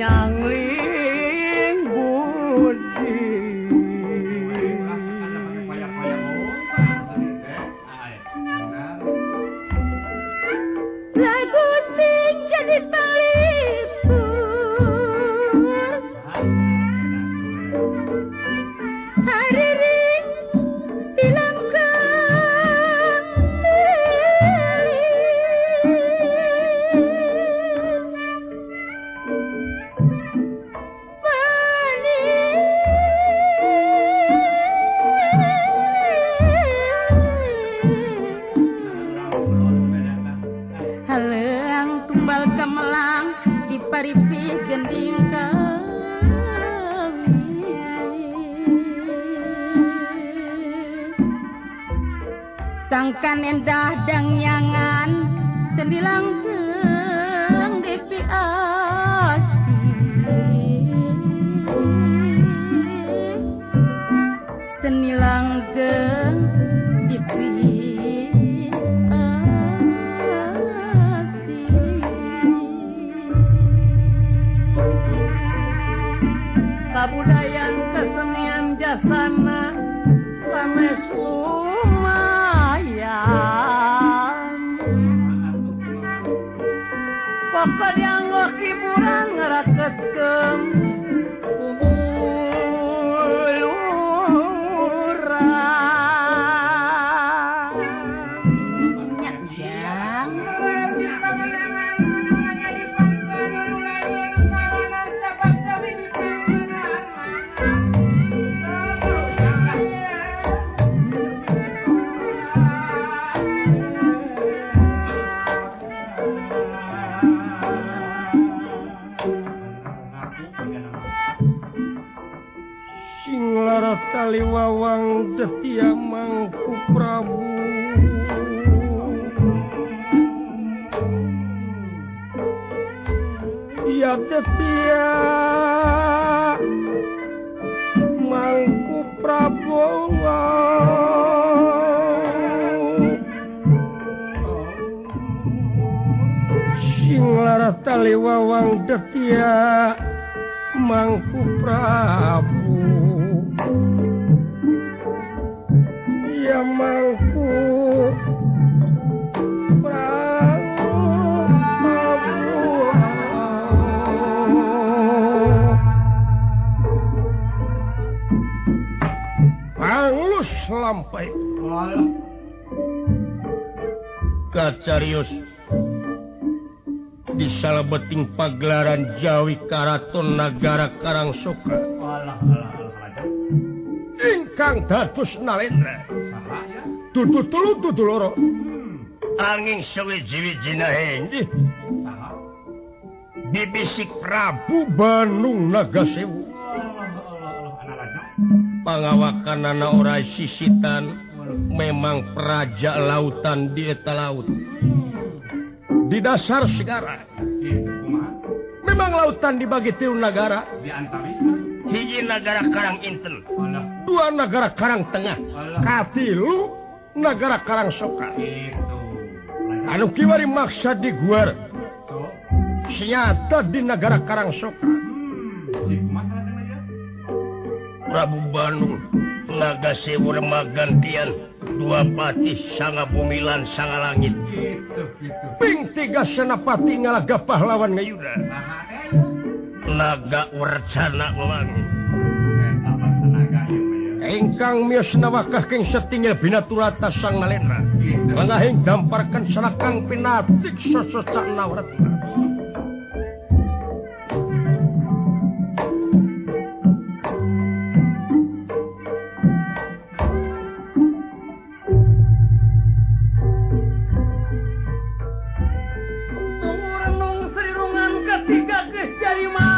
nhà người maripi gending kawin Sangkan endah dang nyangan Sendilang keng depi asin Senilang geng sampai kacarius. Di salabeting pagelaran Jawi Karaton negara Karang Suka ingkang dados Nalendra. angin endi? bibisik Prabu Bandung Nagasewu pengawakan anak ora sisitan memang praja lautan di eta laut. Di dasar segara. Memang lautan dibagi tiun negara hiji negara Karang Inten. Dua negara Karang Tengah. Katilu. negara Karang soka anu kiwari maksa di guar. Senyata di negara Karang soka Prabu Bandung naga sewur magantian dua pati sanga bumilan sanga langit. Ping tiga senapati ngalaga pahlawan ngayuda. Naga warcana langit Engkang mios nawakah keng setingil binaturata sang nalena mengahing damparkan serakang pinatik sesecak nawratna Renung serirungan ketiga kes mana?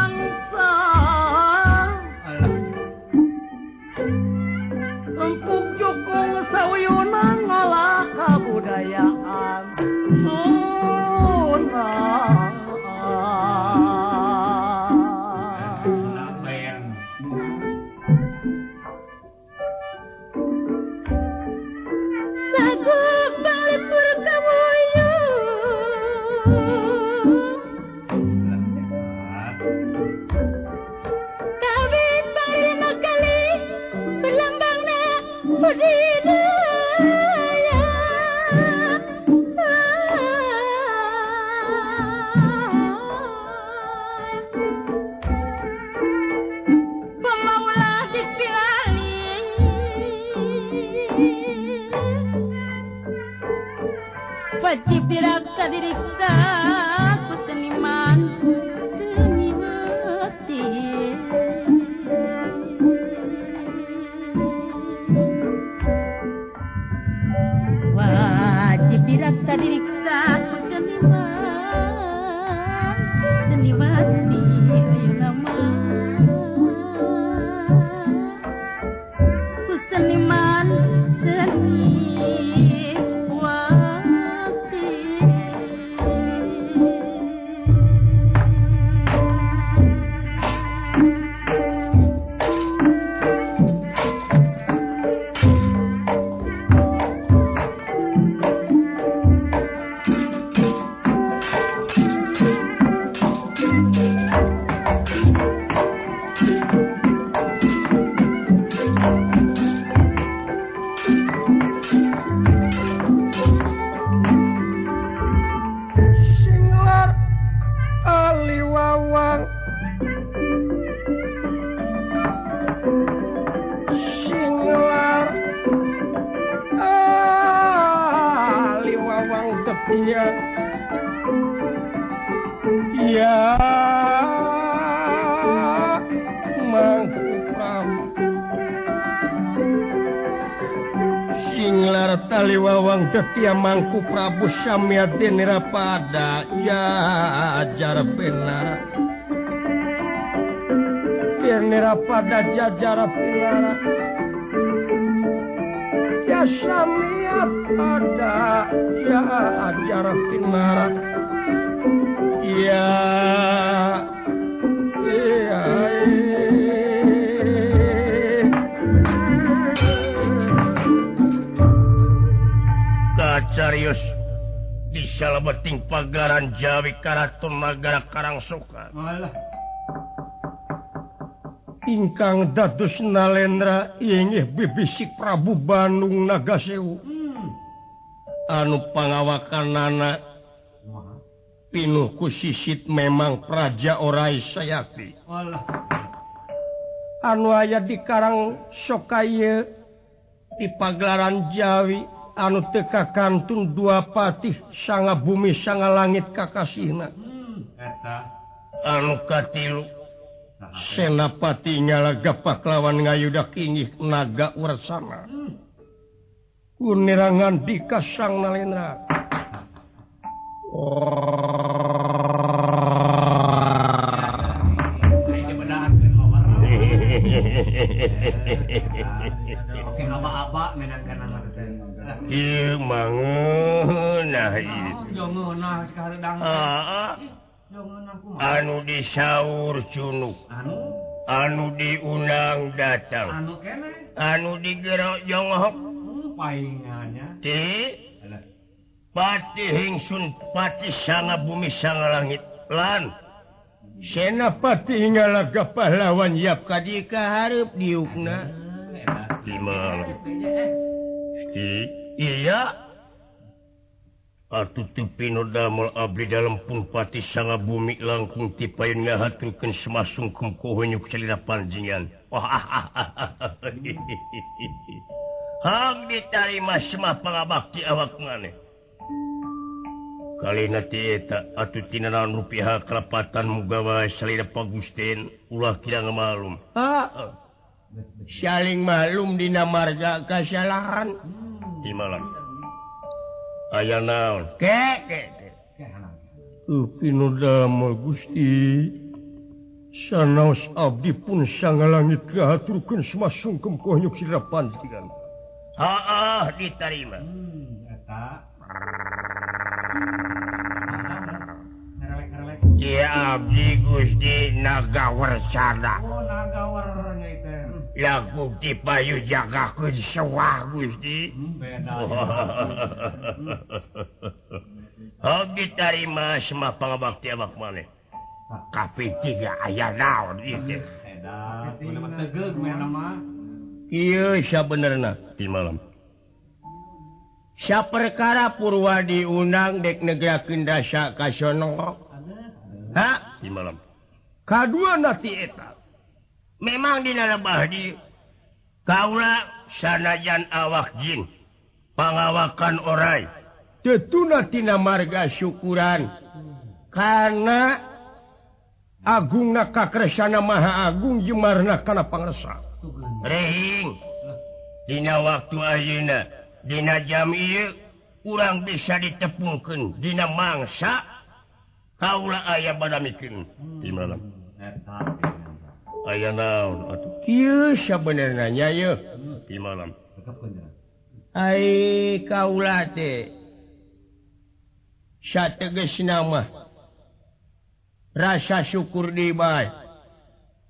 பச்சி பிறக்கதிரித்தான் Iya mangku Prabu Samyatinra pada jajar pena. Kirnira pada jajar piara Ya Samya pada jajar pinara Ya Indonesia lebeting pagaran Jawi Karaton Nagara Karang Soka ingkang dados nalendra inggih bibisik Prabu Bandung Nagasewu. Hmm. anu pangawakan anak pinuhku sisit memang Praja Orai Sayati. Anu aya di Karang Sokaye di pagelaran Jawi. anu teka kantun dua patih sanga bumi sanga langit kakasihna. Anu katilu. Senapati nyalagapak lawan ngayuda kingih naga ursana. Kunirangan di kasang nalendra. disaur Cunuk anu? Diundang datang. Anu, anu digerok Jonghok. Pati Hingsun Pati sanga bumi sanga langit. Lan Senapati hinggalaga pahlawan yap kadika harap diukna. Iya. Pinodamel Abli dalampun pati sang bumi langkung tipainnya haturkan semasung kumkohonyuk cerita panjingan oh, ah, ah, ah, ah Hang ditarima semah pangabakti awak ngane. Kali nanti tak atuh tinanan rupiah kelepatan mugawa salida pagusten ulah tidak ngamalum. saling malum dina marga kesalahan di malam. aya naon? Uh, Gusti. Sanaos Abdi pun sang langit kehaturkan semasung konyuk sirapan ah, ah, diterima hmm, Abdi Gusti naga Warsana oh, Lakuti payu jagaun sewah Gusti hobi tarima semua pangabakti abak maneh kafe tiga ayah naon itu iya sebenarnya di malam. Siapa perkara Purwa diundang dek negara kendasa kasono? Ha? Di malam. Kedua nanti eta memang dilebahdi Kaula sanajan awak jin pengawakan orai. Tetunatina marga syukuran. Karena Agung na kakresana Maha Agung Jumarna karena pangsa Rehing Dina waktu Auna Dina jam kurang bisa ditepungkan Dina mangsa Kaula ayah pada mikin di malam. Hmm, eh, aya naon sebenarnya di malam. Hai kaulate teges nama. Rasa syukur diba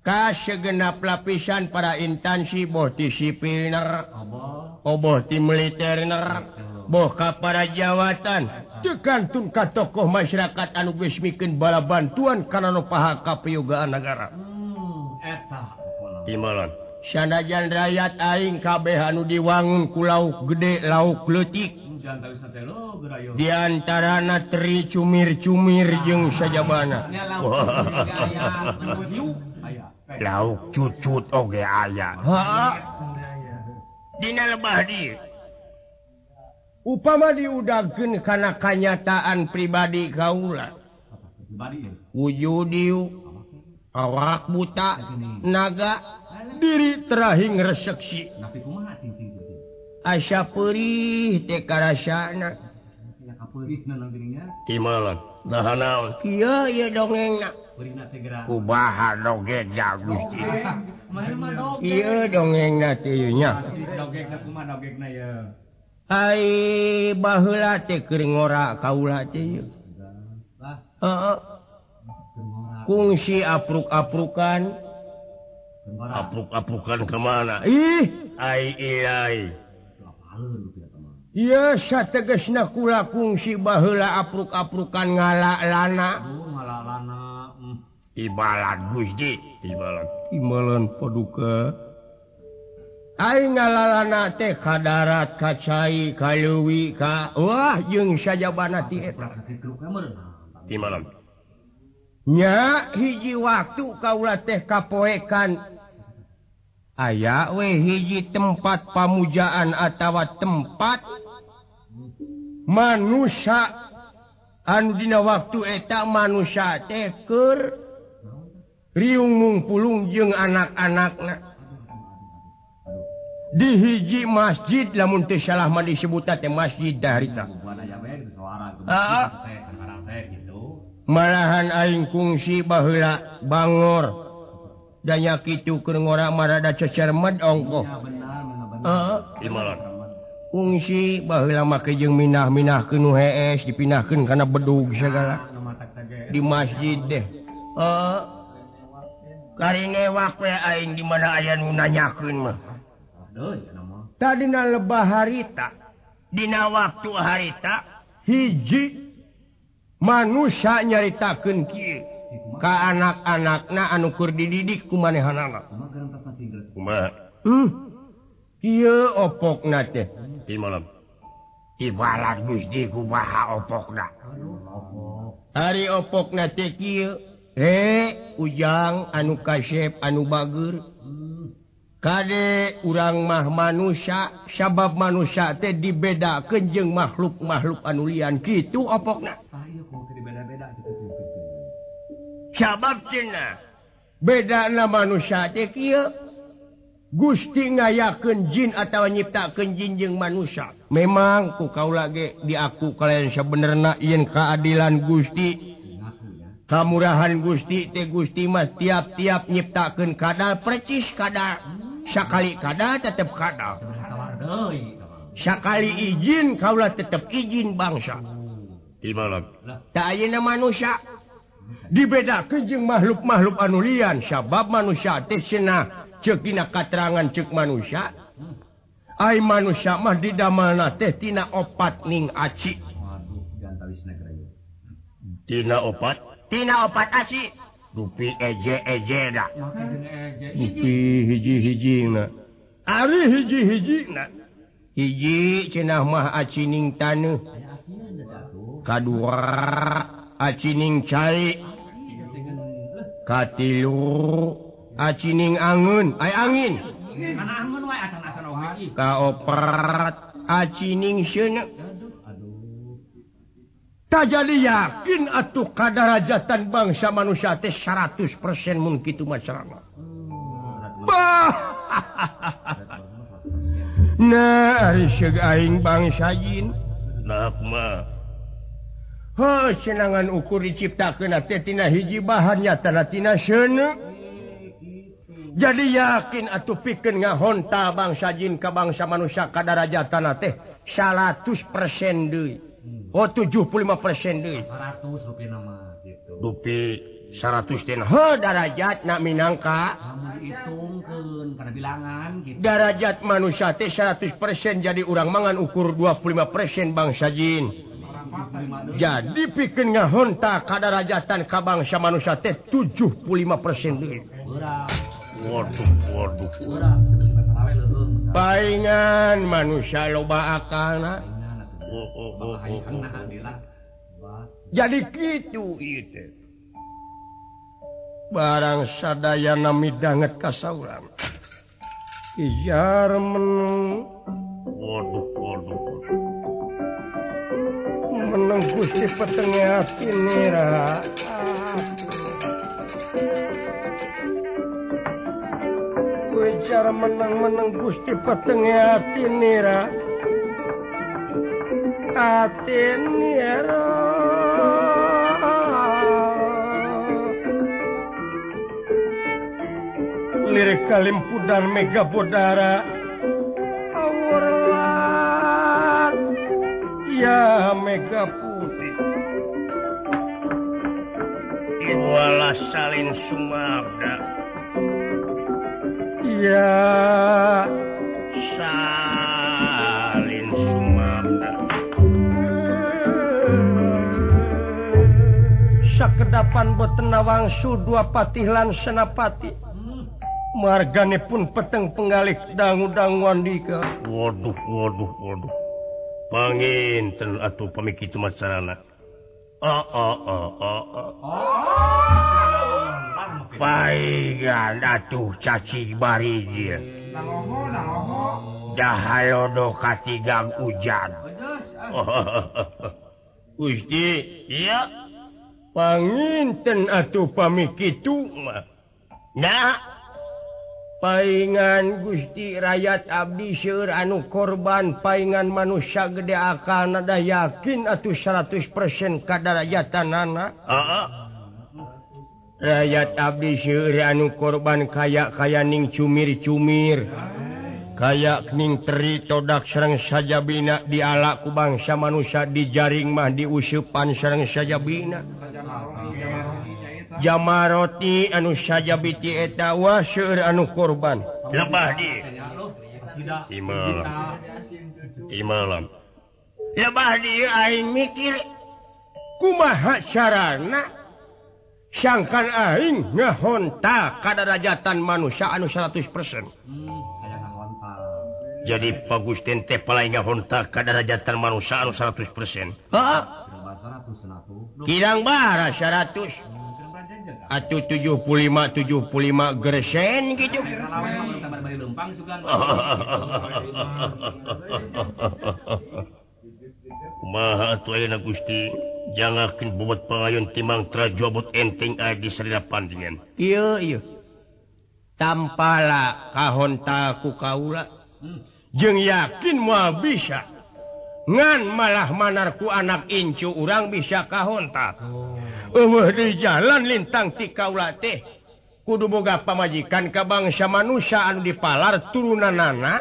kas segenap lapisan para intansi boti sipilner oboti oh, militerner boka para jawatan. Tekantun ka tokoh masyarakat anubesmikin bala bantuan karena paha kapyogaan negara Sanajan rakyat aing kabeh anu diwangun ku lauk gede lauk letik diantarana teri cumir-cumir jeung sajabana. Lauk cucut oge aya. Dina lebah di. Upama diudagkeun kana kanyataan pribadi kaula. Wujudiu. awak buta naga diri terahing reseksi Asya perih tekaraana Timalan nah, naon? Iya iya dongeng nak. Kubaha doget jagus Iya dongeng na tiyunya Hai bahula teh kering ora kaula teh. Heeh. kungsi apruk-aprukan. Apruk-aprukan kemana? Ih! Iya teges nakula kungsi bahula apruk-aprukan ngala lana ibalat Guji Imalan paduka. Ai ngalalana teh kadarat kacai cai, ka. Wah jeung sajabana ti eta. Ti malam nya hiji waktu kaula teh kapoekan. Aya we hiji tempat pamujaan atawa tempat manusia. Andina waktu eta manusia teker riung mungpulung jeung anak-anaknya dihiji masjid lamun salah disebut masjid dari malahan aing kungsi bahula Bangor. Danya danyakitu kegora marada cecer Kungsi fungsi make jeung Minah Minah ke hees dipinahkan karena bedug segala. di masjid deh. Aing di mana aya nanyakan tadi lebah harita. Dina waktu harita hiji manusia nyaritakan ke anak-anak na anukur dididik ku manehan anak hmm. opok di malam. Tibalat Gusti kubaha opok na hari opok na teh eh ujang anu kasep anu bager. Kade urang mah manusia sabab manusia teh dibeda kenjeng makhluk makhluk anulian gitu opok na beda manusia Gusti ngayakeun jin atau jin jeung manusia. Memang ku kau lagi diaku kalian sebenarnya yin keadilan Gusti. Kamurahan Gusti teh Gusti Mas tiap-tiap nyiptakan kadal precis kadal sakali kadal tetap kadal sakali izin kaulah tetap izin bangsa. Manusia. dibedakan jeung makhluk-makhluk anulian sabab manusia tesna cekina katerangan cek manusia. Ay manusia mah di mana tehtina opat ning aci. Tina opat? Tina opat aci. Rupi eje eje da rupi hiji. hiji na. Ari hiji hiji na. Hiji cenah mah aci ning taneuh kadua. acining cari. Katilu acining angun. Ay angin. Kaoprat acining syeuna jadi yakin atuh kadarajatan bangsa manusia teh 100% mungkin kitu masyarakat. Bah. nah, seug aing bangsa jin. nak mah Ho senangan ukur diciptakan tetina hiji bahannya tanatina jadi yakin atuh pikir ngahonta bangsa Jin ke bangsa manusia kadaraja tanah teh 100 persen duit Oh 75 persen duit 100 den darajat nak minangka. Darajat manusia teh 100 persen. Jadi urang mangan ukur 25 persen bangsa Jin. jadi pikir ngahonta kadar rajatan Kabangsa manusia teh 75 persen baingan manusia loba akan oh, oh, oh, jadi gitu itu barang sadaya nami banget kasauran ijar menu waduh waduh. menenggus di petengnya api nira gue cara menang menang di petengnya hati nira hati nira lirik kalimpudan mega bodara Indonesia Mega Putih Iwala Salin Sumabda Ya. Salin Sumabda Sakedapan Botenawangsu dua patihlan senapati margane pun peteng penggalik dangu-danguan dika. Waduh waduh waduh. pangin ten atuh pamiki itu masyarakat oh, oh, oh, oh, oh. Paigan atuh caci bari dia. Dahalodo katigang hujan. Gusti, iya. Panginten atuh pamikitu mah. Nah, paingan Gusti rakyat Abdi Syur anu korban paingan manusia gede akan nada yakin atau 100% kadarajatan anak rakyat Abdi Syur anu korban kayak ning cumir-cumir. Kayakning teri todak Serang saja bina di alaku bangsa manusia di jaring mah diusupan Serang saja bina. jamaroti anu saja biti eta waseur anu korban. Lebah di imalam. Imalam. Lebah di aing mikir kumaha sarana sangkan aing ngehonta kada rajatan manusia anu 100% hmm. jadi pagusten teh palai ngehonta kada rajatan manusia anu 100% ha? Kirang bara 100 acuh 75 75 gersen gitu. Ma Gusti? Jangankin bobot pengayun timang terjobot enting di serda pantingan tampala kahontaku kaula jeng yakin moal bisa. Ngan malah manarku anak incu urang bisa kahontaku jalan lintang ti kaula teh. Kudu boga pamajikan ka bangsa manusia anu dipalar turunan nana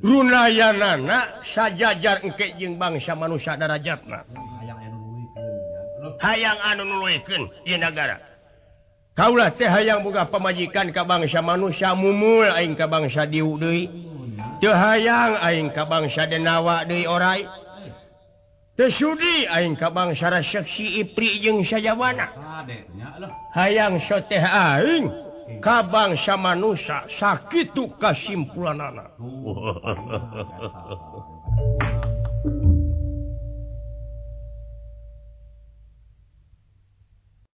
runaya nana sajajar engke jeung bangsa manusia darajatna. Hayang anu nuluikeun ieu nagara. Kaula teh hayang boga pamajikan ka bangsa manusia mumul aing ka bangsa diu deui. Teu hayang aing ka bangsa denawa deui orai. Sudi aing ka bangsa seksi Ipri jeung sajawana. Hayang soteh aing ka bangsa manusia sakitu kasimpulanana. Oh.